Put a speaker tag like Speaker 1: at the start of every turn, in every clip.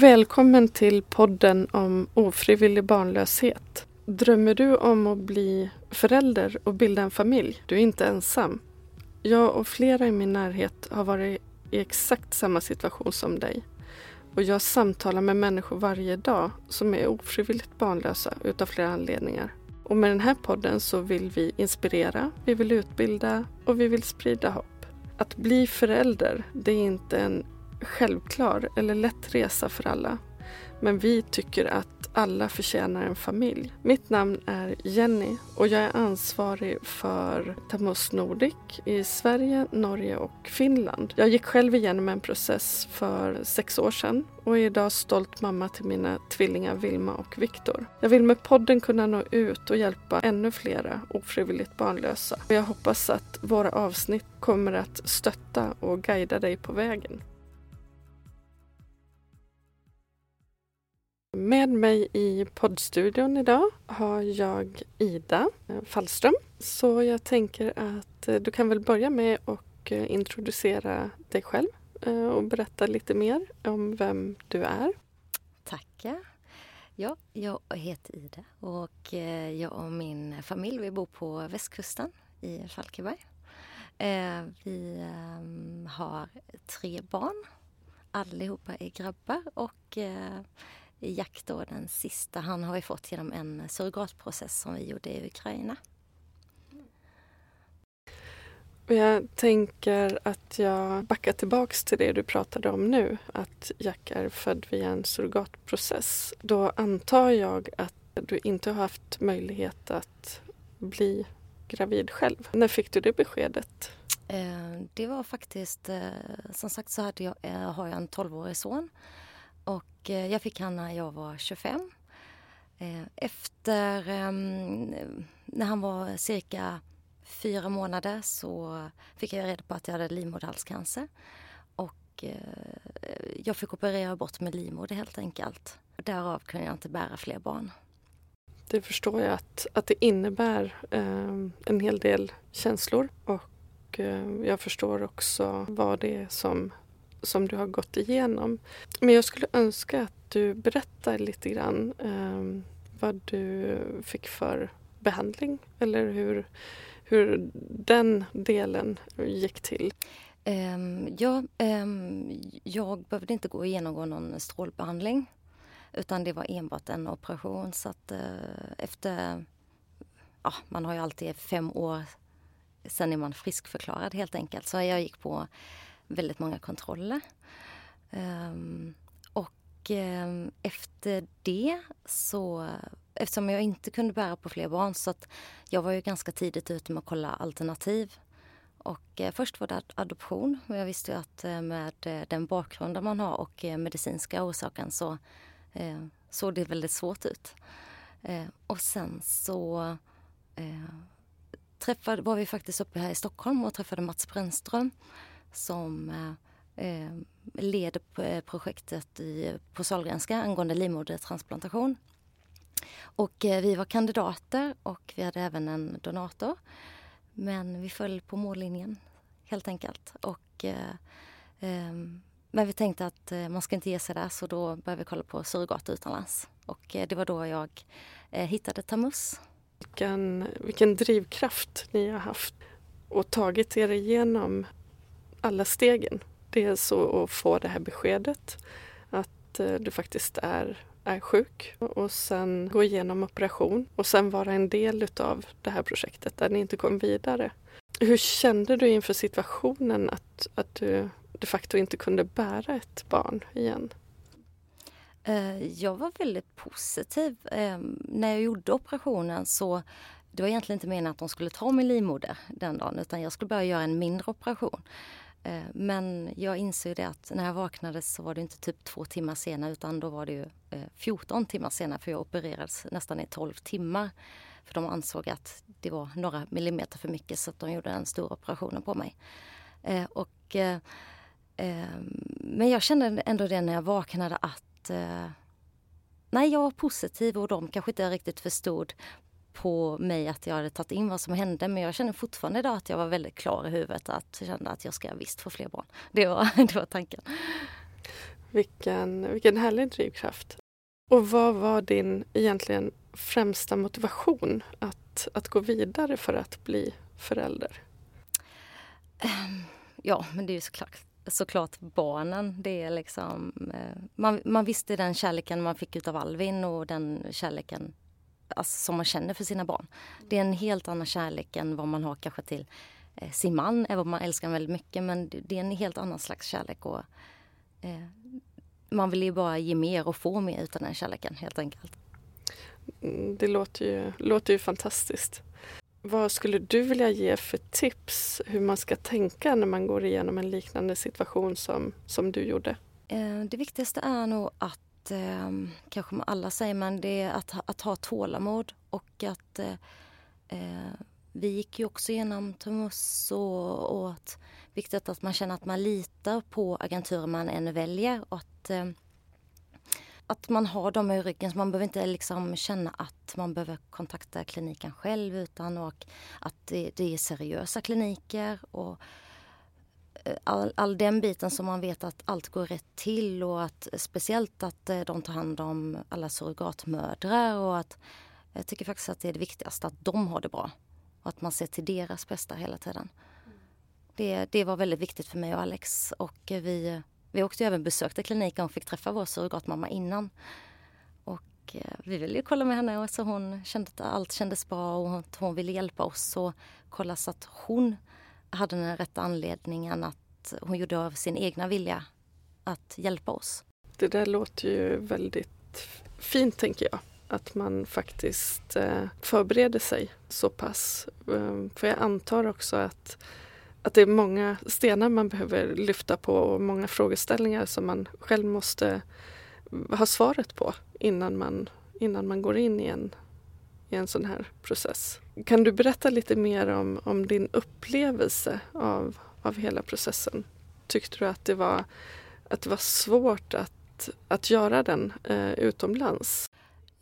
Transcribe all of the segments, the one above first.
Speaker 1: Välkommen till podden om ofrivillig barnlöshet. Drömmer du om att bli förälder och bilda en familj? Du är inte ensam. Jag och flera i min närhet har varit i exakt samma situation som dig. Och jag samtalar med människor varje dag som är ofrivilligt barnlösa utav flera anledningar. Och med den här podden så vill vi inspirera, vi vill utbilda och vi vill sprida hopp. Att bli förälder, det är inte en självklar eller lätt resa för alla. Men vi tycker att alla förtjänar en familj. Mitt namn är Jenny och jag är ansvarig för Tamus Nordic i Sverige, Norge och Finland. Jag gick själv igenom en process för sex år sedan och är idag stolt mamma till mina tvillingar Vilma och Viktor. Jag vill med podden kunna nå ut och hjälpa ännu flera ofrivilligt barnlösa. Jag hoppas att våra avsnitt kommer att stötta och guida dig på vägen. Med mig i poddstudion idag har jag Ida Fallström. Så jag tänker att eh, du kan väl börja med att eh, introducera dig själv eh, och berätta lite mer om vem du är.
Speaker 2: Tackar. Ja, jag heter Ida och jag och min familj vi bor på västkusten i Falkenberg. Vi ehm, har tre barn. Allihopa är grabbar och Jack då, den sista, han har vi fått genom en surrogatprocess som vi gjorde i Ukraina.
Speaker 1: Jag tänker att jag backar tillbaks till det du pratade om nu, att Jack är född via en surrogatprocess. Då antar jag att du inte har haft möjlighet att bli gravid själv. När fick du det beskedet?
Speaker 2: Eh, det var faktiskt, eh, som sagt så hade jag, eh, har jag en 12-årig son Eh, jag fick han när jag var 25. Eh, efter, ehm, när han var cirka fyra månader så fick jag reda på att jag hade livmoderhalscancer. Och eh, jag fick operera bort med livmoder helt enkelt. Därav kunde jag inte bära fler barn.
Speaker 1: Det förstår jag att, att det innebär ehm, en hel del känslor och jag förstår också vad det är som som du har gått igenom. Men jag skulle önska att du berättar lite grann eh, vad du fick för behandling eller hur, hur den delen gick till.
Speaker 2: Um, ja, um, jag behövde inte gå igenom någon strålbehandling utan det var enbart en operation så att uh, efter, ja man har ju alltid fem år sen är man friskförklarad helt enkelt. Så jag gick på väldigt många kontroller. Ehm, och ehm, efter det så, eftersom jag inte kunde bära på fler barn så att jag var ju ganska tidigt ute med att kolla alternativ. Och eh, först var det adoption Men jag visste ju att eh, med eh, den bakgrunden man har och medicinska orsaken så såg det väldigt svårt ut. Ehm, och sen så träffade, var vi faktiskt uppe här i Stockholm och träffade Mats Brännström som eh, eh leder eh, projektet i, på Sahlgrenska angående livmodertransplantation. Och eh, vi var kandidater och vi hade även en donator. Men vi föll på mållinjen helt enkelt. Och, eh, eh, men vi tänkte att eh, man ska inte ge sig där så då började vi kolla på surrogat utomlands. Och det var då jag hittade Tamus.
Speaker 1: Vilken, vilken drivkraft ni har haft och tagit er igenom alla stegen. Dels att få det här beskedet att eh, du faktiskt är, är sjuk och sen gå igenom operation och sen vara en del utav det här projektet där ni inte kom vidare. Hur kände du inför situationen att, att du de facto inte kunde bära ett barn igen?
Speaker 2: Eh, jag var väldigt positiv. Ehm, när jag gjorde operationen så det var egentligen inte meningen att de skulle ta min livmoder den dagen utan jag skulle bara göra en mindre operation. Eh, men jag insåg det att när jag vaknade så var det inte typ två timmar senare utan då var det ju eh, 14 timmar senare för jag opererades nästan i 12 timmar. För de ansåg att det var några millimeter för mycket så att de gjorde den stora operationen på mig. Eh, och, ehm, men jag kände ändå det när jag vaknade att Nej, jag var positiv och de kanske inte riktigt förstod på mig att jag hade tagit in vad som hände men jag känner fortfarande idag att jag var väldigt klar i huvudet att jag kände att jag ska visst få fler barn. Det var, det var tanken.
Speaker 1: Vilken, vilken härlig drivkraft. Och vad var din egentligen främsta motivation att, att gå vidare för att bli förälder?
Speaker 2: Ehm, ja, men det är ju såklart, såklart barnen. Det är liksom, eh, man, man visste den kärleken man fick av Alvin och den kärleken alltså, som man känner för sina barn. Det är en helt annan kärlek än vad man har kanske till eh, sin man, även om man älskar väldigt mycket. Men det är en helt annan slags kärlek. Och, eh, man vill ju bara ge mer och få mer utan den kärleken helt enkelt.
Speaker 1: Mm, det låter ju, låter ju fantastiskt. Vad skulle du vilja ge för tips hur man ska tänka när man går igenom en liknande situation som, som du gjorde?
Speaker 2: Eh, det viktigaste är nog att, eh, kanske alla säger, men det är att, att ha tålamod och att eh, eh vi gick ju också igenom Tumus och, och att viktigt att man känner att man litar på agenturen man än väljer och att eh, att man har dem i ryggen. Så man behöver inte liksom känna att man behöver kontakta kliniken själv utan och att det, det är seriösa kliniker. Och eh, Eh, all, all, den biten som man vet att allt går rätt till och att eh, speciellt att eh, de tar hand om alla surrogatmödrar och att jag tycker faktiskt att det är det viktigaste att de har det bra och att man ser till deras bästa hela tiden. Det, det var väldigt viktigt för mig och Alex och vi vi åkte även besökte kliniken och fick träffa vår surrogatmamma innan. Och vi ville ju kolla med henne så hon kände att allt kändes bra och att hon ville hjälpa oss och kolla så att hon hade den rätta anledningen att hon gjorde av sin egna vilja att hjälpa oss.
Speaker 1: Det där låter ju väldigt fint tänker jag. Att man faktiskt eh, förbereder sig så pass. Ehm, för jag antar också att att det är många stenar man behöver lyfta på och många frågeställningar som man själv måste ha svaret på innan man, innan man går in i en, i en sån här process. Kan du berätta lite mer om, om din upplevelse av, av hela processen? Tyckte du att det var, att det var svårt att, att göra den eh, utomlands?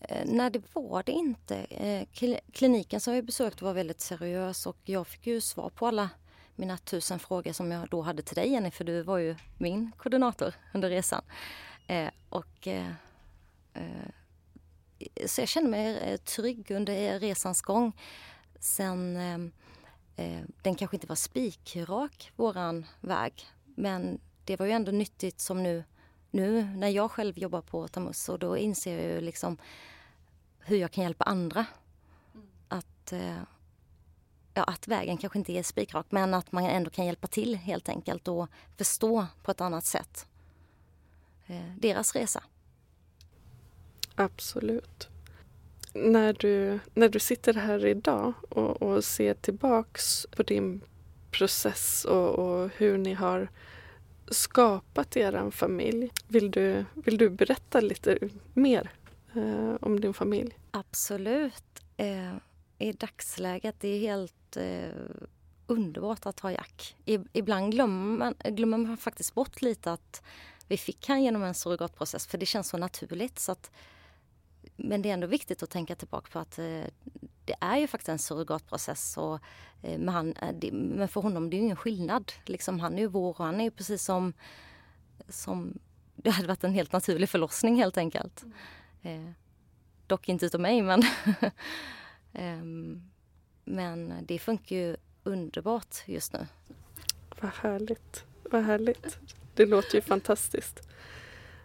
Speaker 2: Eh, nej, det var det inte. Eh, kliniken som vi besökte var väldigt seriös och jag fick ju svar på alla mina tusen frågor som jag då hade till dig Jenny, för du var ju min koordinator under resan. Eh, och, så jag kände mig eh, trygg under resans gång. Sen, eh, eh, den kanske inte var spikrak, våran väg, men det var ju ändå nyttigt som nu, nu när jag själv jobbar på Tamus och då inser jag ju liksom hur jag kan hjälpa andra. Mm. Att ja, att vägen kanske inte är spikrak men att man ändå kan hjälpa till helt enkelt och förstå på ett annat sätt eh, deras resa.
Speaker 1: Absolut. När du, när du sitter här idag och, och ser tillbaks på din process och, och, hur ni har skapat er familj. Vill du, vill du berätta lite mer eh, om din familj?
Speaker 2: Absolut. Eh, I dagsläget, det är helt eh, underbart att ha Jack. ibland glömmer man, glömmer man faktiskt bort lite att vi fick han genom en surrogatprocess för det känns så naturligt. Så att, men det är ändå viktigt att tänka tillbaka på att eh, det är ju faktiskt en surrogatprocess. Och, eh, men, han, eh, men för honom det är ju ingen skillnad. Liksom, han är ju vår och han är ju precis som, som det hade varit en helt naturlig förlossning helt enkelt. Mm. Eh, dock inte utav mig men um, Men det funkar ju underbart just nu.
Speaker 1: Vad härligt. Vad härligt. Det låter ju fantastiskt.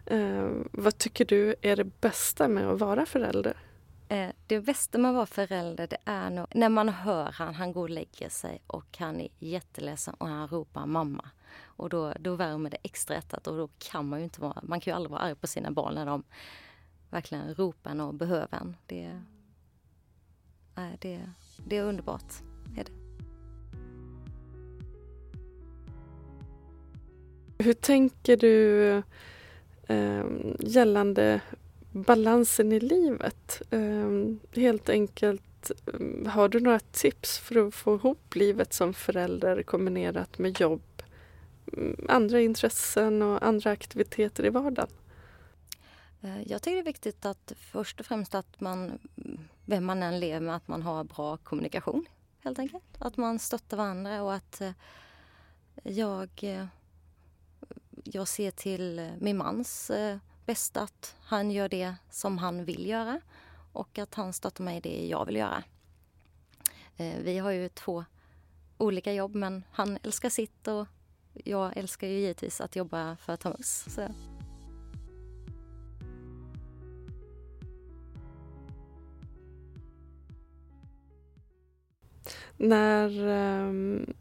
Speaker 1: Eh, vad tycker du är det bästa med att vara förälder?
Speaker 2: Eh, det bästa med att vara förälder det är nog när man hör han, han går och lägger sig och han är jätteledsen och han ropar mamma. Och då, då värmer det extra hjärtat och då kan man ju inte vara, man kan ju aldrig vara arg på sina barn när de verkligen ropar en och behöver en. Det, äh, det, det är underbart. Är det.
Speaker 1: Hur tänker du eh, gällande balansen i livet? Eh, helt enkelt, eh, har du några tips för att få ihop livet som förälder kombinerat med jobb, mm, andra intressen och andra aktiviteter i vardagen?
Speaker 2: Eh, jag tycker det är viktigt att först och främst att man, vem man än lever med, att man har bra kommunikation helt enkelt. Att man stöttar varandra och att eh, jag, jag ser till eh, min mans eh, bästa att han gör det som han vill göra och att han stöttar mig i det jag vill göra. Eh, vi har ju två olika jobb men han älskar sitt och jag älskar ju givetvis att jobba för Thomas. Så.
Speaker 1: När um,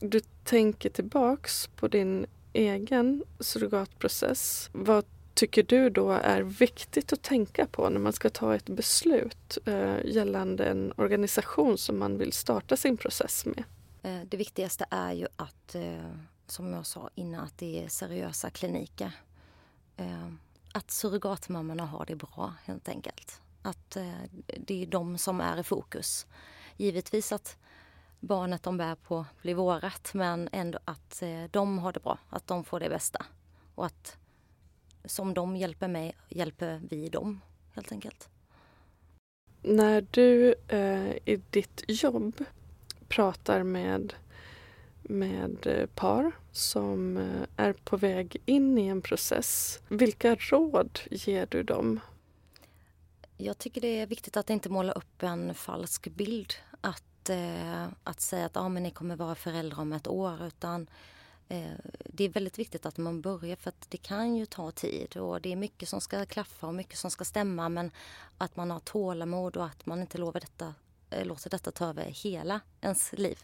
Speaker 1: du tänker tillbaks på din egen surrogatprocess, vad tycker du då är viktigt att tänka på när man ska ta ett beslut eh, gällande en organisation som man vill starta sin process med?
Speaker 2: Eh, det viktigaste är ju att, eh, som jag sa innan, att det är seriösa kliniker. Eh, att surrogatmammorna har det bra helt enkelt. Att eh, det är de som är i fokus. Givetvis att barnet de bär på blir vårat men ändå att de har det bra, att de får det bästa. Och att som de hjälper mig hjälper vi dem helt enkelt.
Speaker 1: När du eh, i ditt jobb pratar med, med eh, par som eh, är på väg in i en process. Vilka råd ger du dem?
Speaker 2: Jag tycker det är viktigt att inte måla upp en falsk bild. Att, eh, att säga att ah, men ni kommer vara föräldrar om ett år. Utan eh, det är väldigt viktigt att man börjar för att det kan ju ta tid och det är mycket som ska klaffa och mycket som ska stämma men att man har tålamod och att man inte lovar detta Eh, låter detta ta över hela ens liv.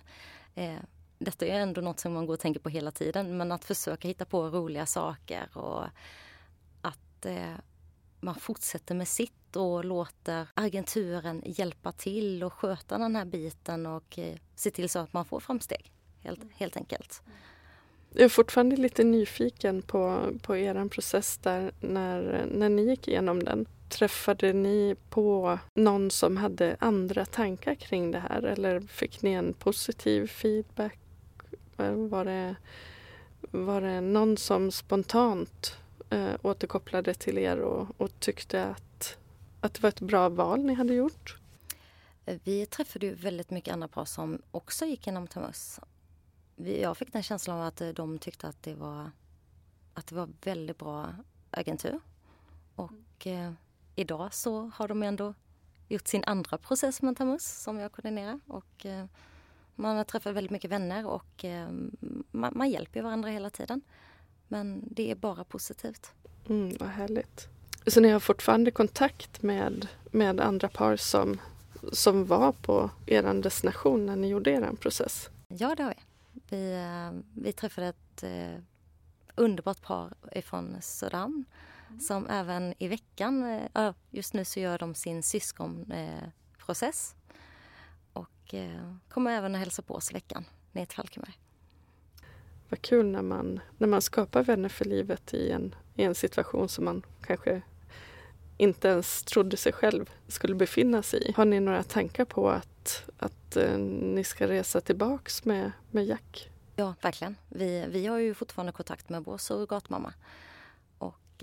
Speaker 2: Eh, detta är ändå något som man går och tänker på hela tiden men att försöka hitta på roliga saker och att eh, man fortsätter med sitt och låter agenturen hjälpa till och sköta den här biten och se till så att man får framsteg helt, helt enkelt.
Speaker 1: Jag är fortfarande lite nyfiken på, på er process där när, när ni gick igenom den. Träffade ni på någon som hade andra tankar kring det här eller fick ni en positiv feedback? Var det, var det någon som spontant eh, återkopplade till er och, och tyckte att, att det var ett bra val ni hade gjort?
Speaker 2: Vi träffade ju väldigt mycket andra par som också gick igenom Tamus. Jag fick den känslan av att de tyckte att det var, att det var väldigt bra agentur. Och eh, idag så har de ändå gjort sin andra process med Tamus som jag koordinerar. Och, eh, man har träffat väldigt mycket vänner och eh, man, man, hjälper varandra hela tiden. Men det är bara positivt.
Speaker 1: Mm, vad härligt. Så ni har fortfarande kontakt med, med andra par som, som var på er destination när ni gjorde er process?
Speaker 2: Ja, det har vi. Vi, eh, vi träffade ett eh, underbart par ifrån Sudan som även i veckan, äh, just nu så gör de sin syskonprocess. Äh, och äh, kommer även att hälsa på oss i veckan ner till Falkenberg.
Speaker 1: Vad kul när man, när man skapar vänner för livet i en, i en situation som man kanske inte ens trodde sig själv skulle befinna sig i. Har ni några tankar på att, att eh, ni ska resa tillbaks med, med Jack?
Speaker 2: Ja, verkligen. Vi, vi har ju fortfarande kontakt med vår surrogatmamma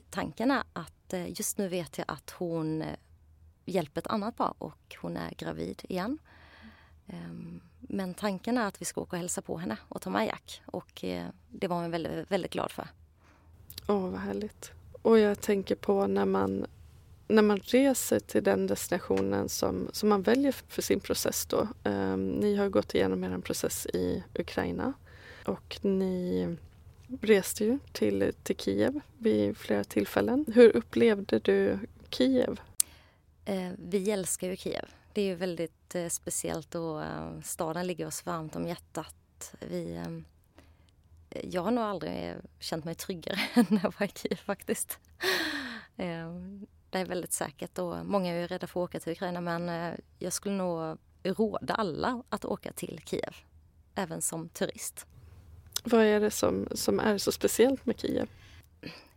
Speaker 2: tanken är att eh, just nu vet jag att hon eh, hjälper ett annat par och hon är gravid igen. Ehm, men tanken är att vi ska åka och hälsa på henne och ta med Jack och eh, det var hon väldigt, väldigt glad för.
Speaker 1: Åh, oh, vad härligt. Och jag tänker på när man, när man reser till den destinationen som, som man väljer för sin process då. Um, ni har gått igenom er process i Ukraina och ni reste ju till, till Kiev vid flera tillfällen. Hur upplevde du Kiev?
Speaker 2: Eh, vi älskar ju Kiev. Det är ju väldigt eh, speciellt och eh, staden ligger oss varmt om hjärtat. Vi, eh, jag har nog aldrig känt mig tryggare än när jag var i Kiev faktiskt. Ehm, det är väldigt säkert och många är rädda för att åka till Ukraina men eh, jag skulle nog råda alla att åka till Kiev, även som turist.
Speaker 1: Vad är det som, som är så speciellt med Kiev?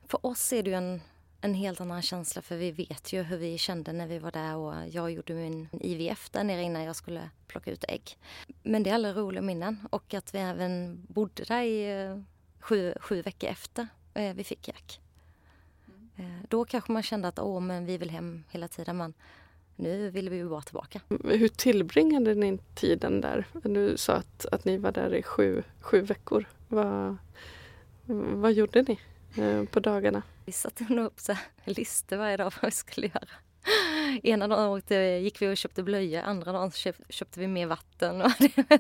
Speaker 2: För oss är det ju en, en helt annan känsla för vi vet ju hur vi kände när vi var där och jag gjorde min IVF där nere innan jag skulle plocka ut ägg. Men det är alla roliga minnen och att vi även bodde där i eh, sju, sju veckor efter eh, vi fick Jack. Mm. Då kanske man kände att åh, men vi vill hem hela tiden men nu vill vi ju bara tillbaka.
Speaker 1: Hur tillbringade ni tiden där? Du sa att, att ni var där i sju, sju veckor. Vad, Vad gjorde ni eh, på dagarna?
Speaker 2: Vi satte nog upp så listor varje dag vad vi skulle göra. Ena dagen åkte, gick vi och köpte blöjor, andra dagen köpte vi mer vatten. Och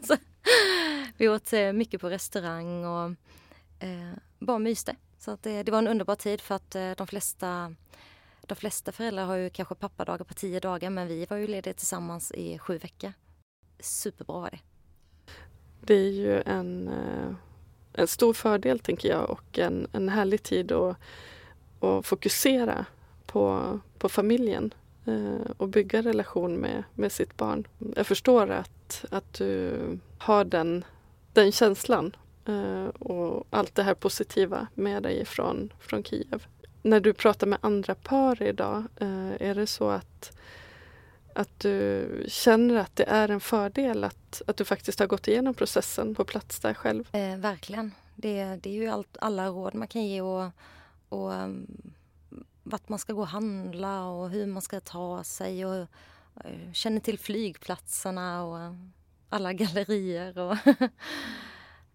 Speaker 2: så, vi åt eh, mycket på restaurang och eh, Eh, bara myste. Så att det, det, var en underbar tid för att eh, de flesta de flesta föräldrar har ju kanske pappadagar på tio dagar men vi var ju lediga tillsammans i sju veckor. Superbra var det.
Speaker 1: Det är ju en, eh, en stor fördel tänker jag och en, en härlig tid att, att fokusera på, på familjen och bygga relation med, med sitt barn. Jag förstår att, att du har den, den känslan Eh, och allt det här positiva med dig från, från Kiev. När du pratar med andra par idag, eh, är det så att att du känner att det är en fördel att, att du faktiskt har gått igenom processen på plats där själv?
Speaker 2: Eh, verkligen. Det, det är ju allt, alla råd man kan ge och, och um, vart man ska gå och handla och hur man ska ta sig och uh, känner till flygplatserna och uh, alla gallerier. Och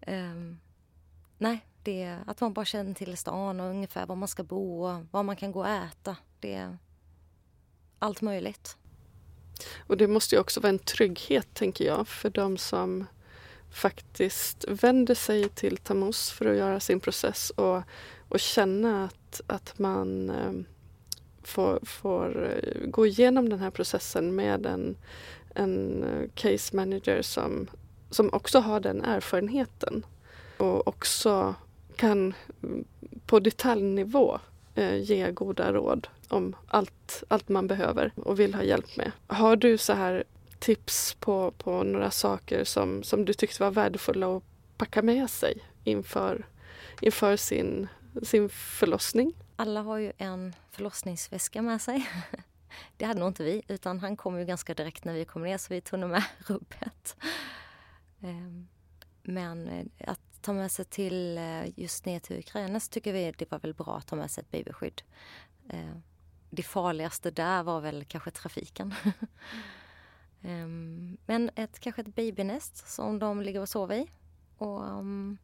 Speaker 2: um, nej, det är att man bara känner till stan och ungefär var man ska bo och var man kan gå och äta. Det är allt möjligt.
Speaker 1: Och det måste ju också vara en trygghet, tänker jag, för de som faktiskt vänder sig till Tamus för att göra sin process och, och känna att, att man ehm, får, får eh, gå igenom den här processen med en, en eh, case manager som, som också har den erfarenheten och också kan mm, på detaljnivå eh, ge goda råd om allt, allt man behöver och vill ha hjälp med. Har du så här tips på, på några saker som, som du tyckte var värdefulla att packa med sig inför, inför sin, sin förlossning?
Speaker 2: Alla har ju en förlossningsväska med sig. Det hade nog inte vi, utan han kom ju ganska direkt när vi kom ner så vi tog nog med rubbet. Ehm, men eh, att ta med sig till eh, just ner till Ukraina så tycker vi det var väl bra att ta med sig ett babyskydd. Ehm, det farligaste där var väl kanske trafiken. Ehm, men ett, kanske ett babynest som de ligger och sover i. Och, um,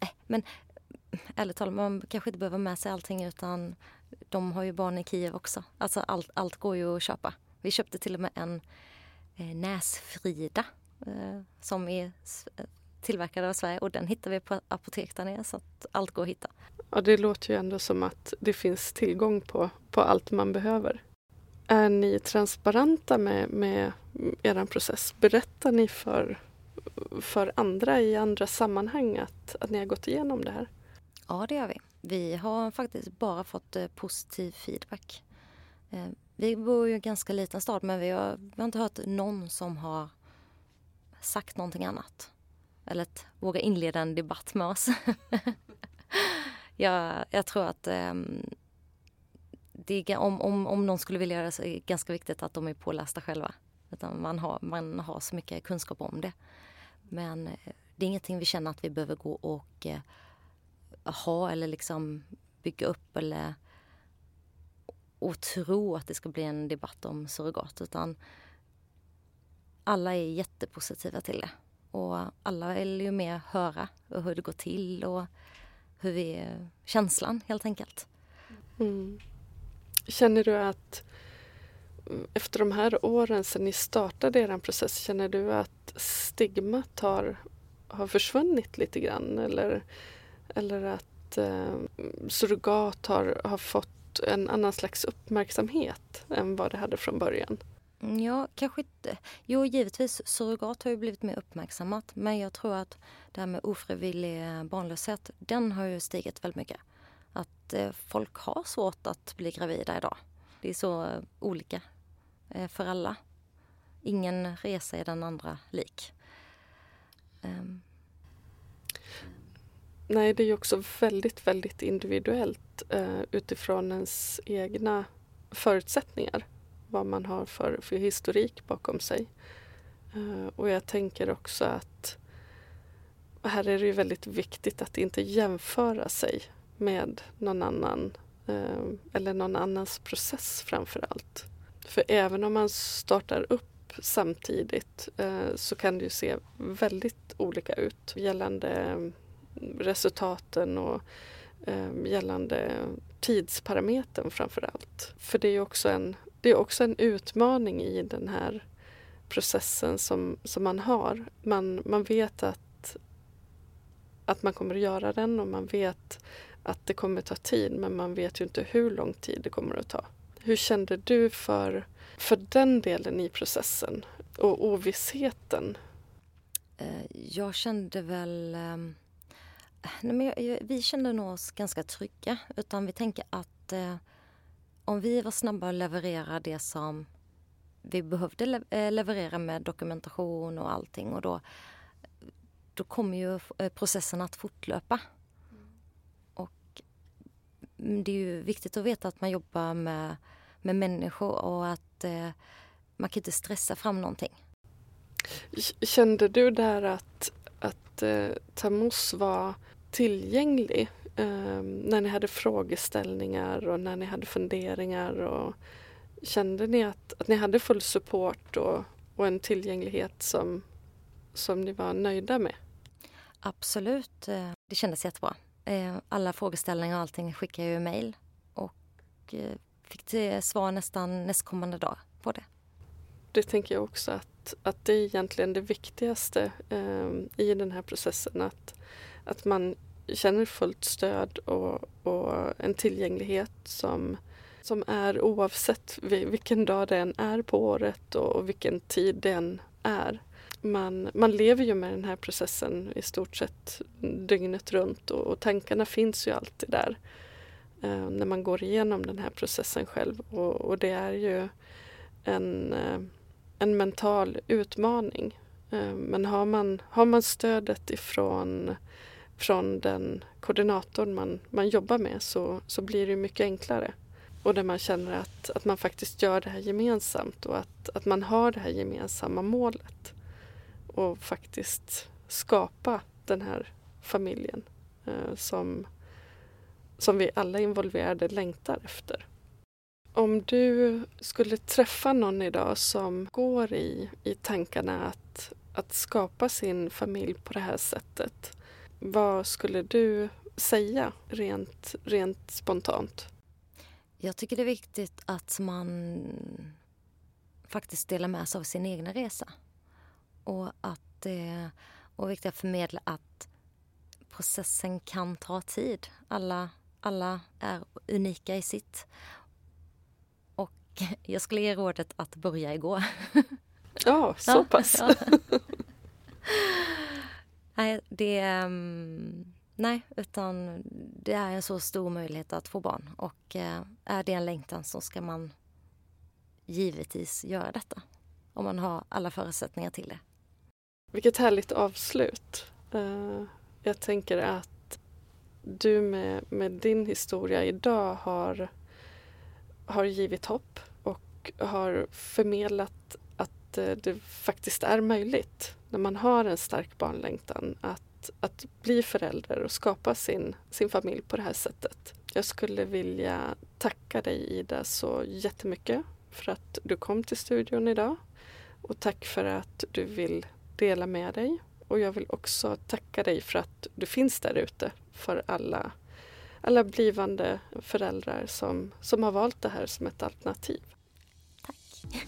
Speaker 2: äh, men ärligt talat, man kanske inte behöver med sig allting utan de har ju barn i Kiev också. Alltså allt, allt går ju att köpa. Vi köpte till och med en eh, näsfrida som är tillverkad av Sverige och den hittar vi på apotek där nere så att allt går att hitta.
Speaker 1: Ja, det låter ju ändå som att det finns tillgång på, på allt man behöver. Är ni transparenta med, med er process? Berättar ni för, för andra i andra sammanhang att, att ni har gått igenom det här?
Speaker 2: Ja, det gör vi. Vi har faktiskt bara fått eh, positiv feedback. Eh, vi bor ju i en ganska liten stad men vi har, vi har inte hört någon som har sagt någonting annat. Eller att våga inleda en debatt med oss. jag, jag tror att um, det är, om, om, om någon skulle vilja göra det så är det ganska viktigt att de är pålästa själva. Utan man har, man har så mycket kunskap om det. Men eh, det är ingenting vi känner att vi behöver gå och eh, ha eller liksom bygga upp eller och tro att det ska bli en debatt om surrogat utan alla är jättepositiva till det. Och alla vill ju mer höra hur det går till och hur vi, känslan helt enkelt.
Speaker 1: Mm. Känner du att mm, efter de här åren sedan ni startade er process, känner du att stigmat har, har försvunnit lite grann? Eller, eller att eh, surrogat har, har fått en annan slags uppmärksamhet än vad det hade från början?
Speaker 2: Ja, kanske inte. Jo, givetvis, surrogat har ju blivit mer uppmärksammat. Men jag tror att det här med ofrivillig barnlöshet, den har ju stigit väldigt mycket. Att eh, folk har svårt att bli gravida idag. Det är så olika eh, för alla. Ingen resa är den andra lik. Um.
Speaker 1: Nej, det är ju också väldigt, väldigt individuellt eh, utifrån ens egna förutsättningar vad man har för, för historik bakom sig. Eh, och jag tänker också att här är det ju väldigt viktigt att inte jämföra sig med någon annan eh, eller någon annans process framför allt. För även om man startar upp samtidigt eh, så kan det ju se väldigt olika ut gällande resultaten och gällande tidsparametern framför allt. För det är ju också en, det är också en utmaning i den här processen som, som man har. Man, man vet att, att man kommer att göra den och man vet att det kommer att ta tid men man vet ju inte hur lång tid det kommer att ta. Hur kände du för, för den delen i processen och ovissheten?
Speaker 2: Eh, jag kände väl... Ehm, nej men vi kände nog oss ganska trygga. Utan vi tänker att eh, om vi var snabba att leverera det som vi behövde eh, leverera med dokumentation och allting och då, då kommer ju eh, processen att fortlöpa. Och det är ju viktigt att veta att man jobbar med, med människor och att eh, man kan inte stressa fram någonting.
Speaker 1: Kände du där att, att eh, Tamus var tillgänglig eh, när ni hade frågeställningar och när ni hade funderingar? Och kände ni att, att ni hade full support och, och en tillgänglighet som, som ni var nöjda med?
Speaker 2: Absolut, eh, det kändes jättebra. Eh, alla frågeställningar och allting skickade jag i mejl och eh, fick svar nästan nästkommande dag på det.
Speaker 1: Det tänker jag också att att, det är egentligen det viktigaste eh, i den här processen. Att, att man känner fullt stöd och, och en tillgänglighet som, som är oavsett vilken dag det än är på året och, vilken tid det än är. Man, man lever ju med den här processen i stort sett dygnet runt och, och tankarna finns ju alltid där eh, när man går igenom den här processen själv. Och, och det är ju en eh, en mental utmaning. Eh, men har man, har man stödet ifrån från den koordinatorn man, man jobbar med så, så blir det mycket enklare. Och där man känner att, att man faktiskt gör det här gemensamt och att, att man har det här gemensamma målet. Och faktiskt skapa den här familjen eh, som, som vi alla involverade längtar efter. Om du skulle träffa någon idag som går i, i tankarna att, att skapa sin familj på det här sättet. Vad skulle du säga rent, rent spontant?
Speaker 2: Jag tycker det är viktigt att man faktiskt delar med sig av sin egna resa. Och att det är viktigt att förmedla att processen kan ta tid. Alla, alla är unika i sitt. Jag skulle ge rådet att börja igår.
Speaker 1: Ja, så pass. Ja.
Speaker 2: nej, det... Um, nej, utan det är en så stor möjlighet att få barn. Och uh, är det en längtan så ska man givetvis göra detta. Om man har alla förutsättningar till det.
Speaker 1: Vilket härligt avslut. Uh, jag tänker att du med, med din historia idag har, har givit hopp och har förmedlat att eh, det faktiskt är möjligt när man har en stark barnlängtan att, att bli förälder och skapa sin, sin familj på det här sättet. Jag skulle vilja tacka dig Ida så jättemycket för att du kom till studion idag och tack för att du vill dela med dig. Och jag vill också tacka dig för att du finns där ute för alla, alla blivande föräldrar som, som har valt det här som ett alternativ.
Speaker 2: Tack.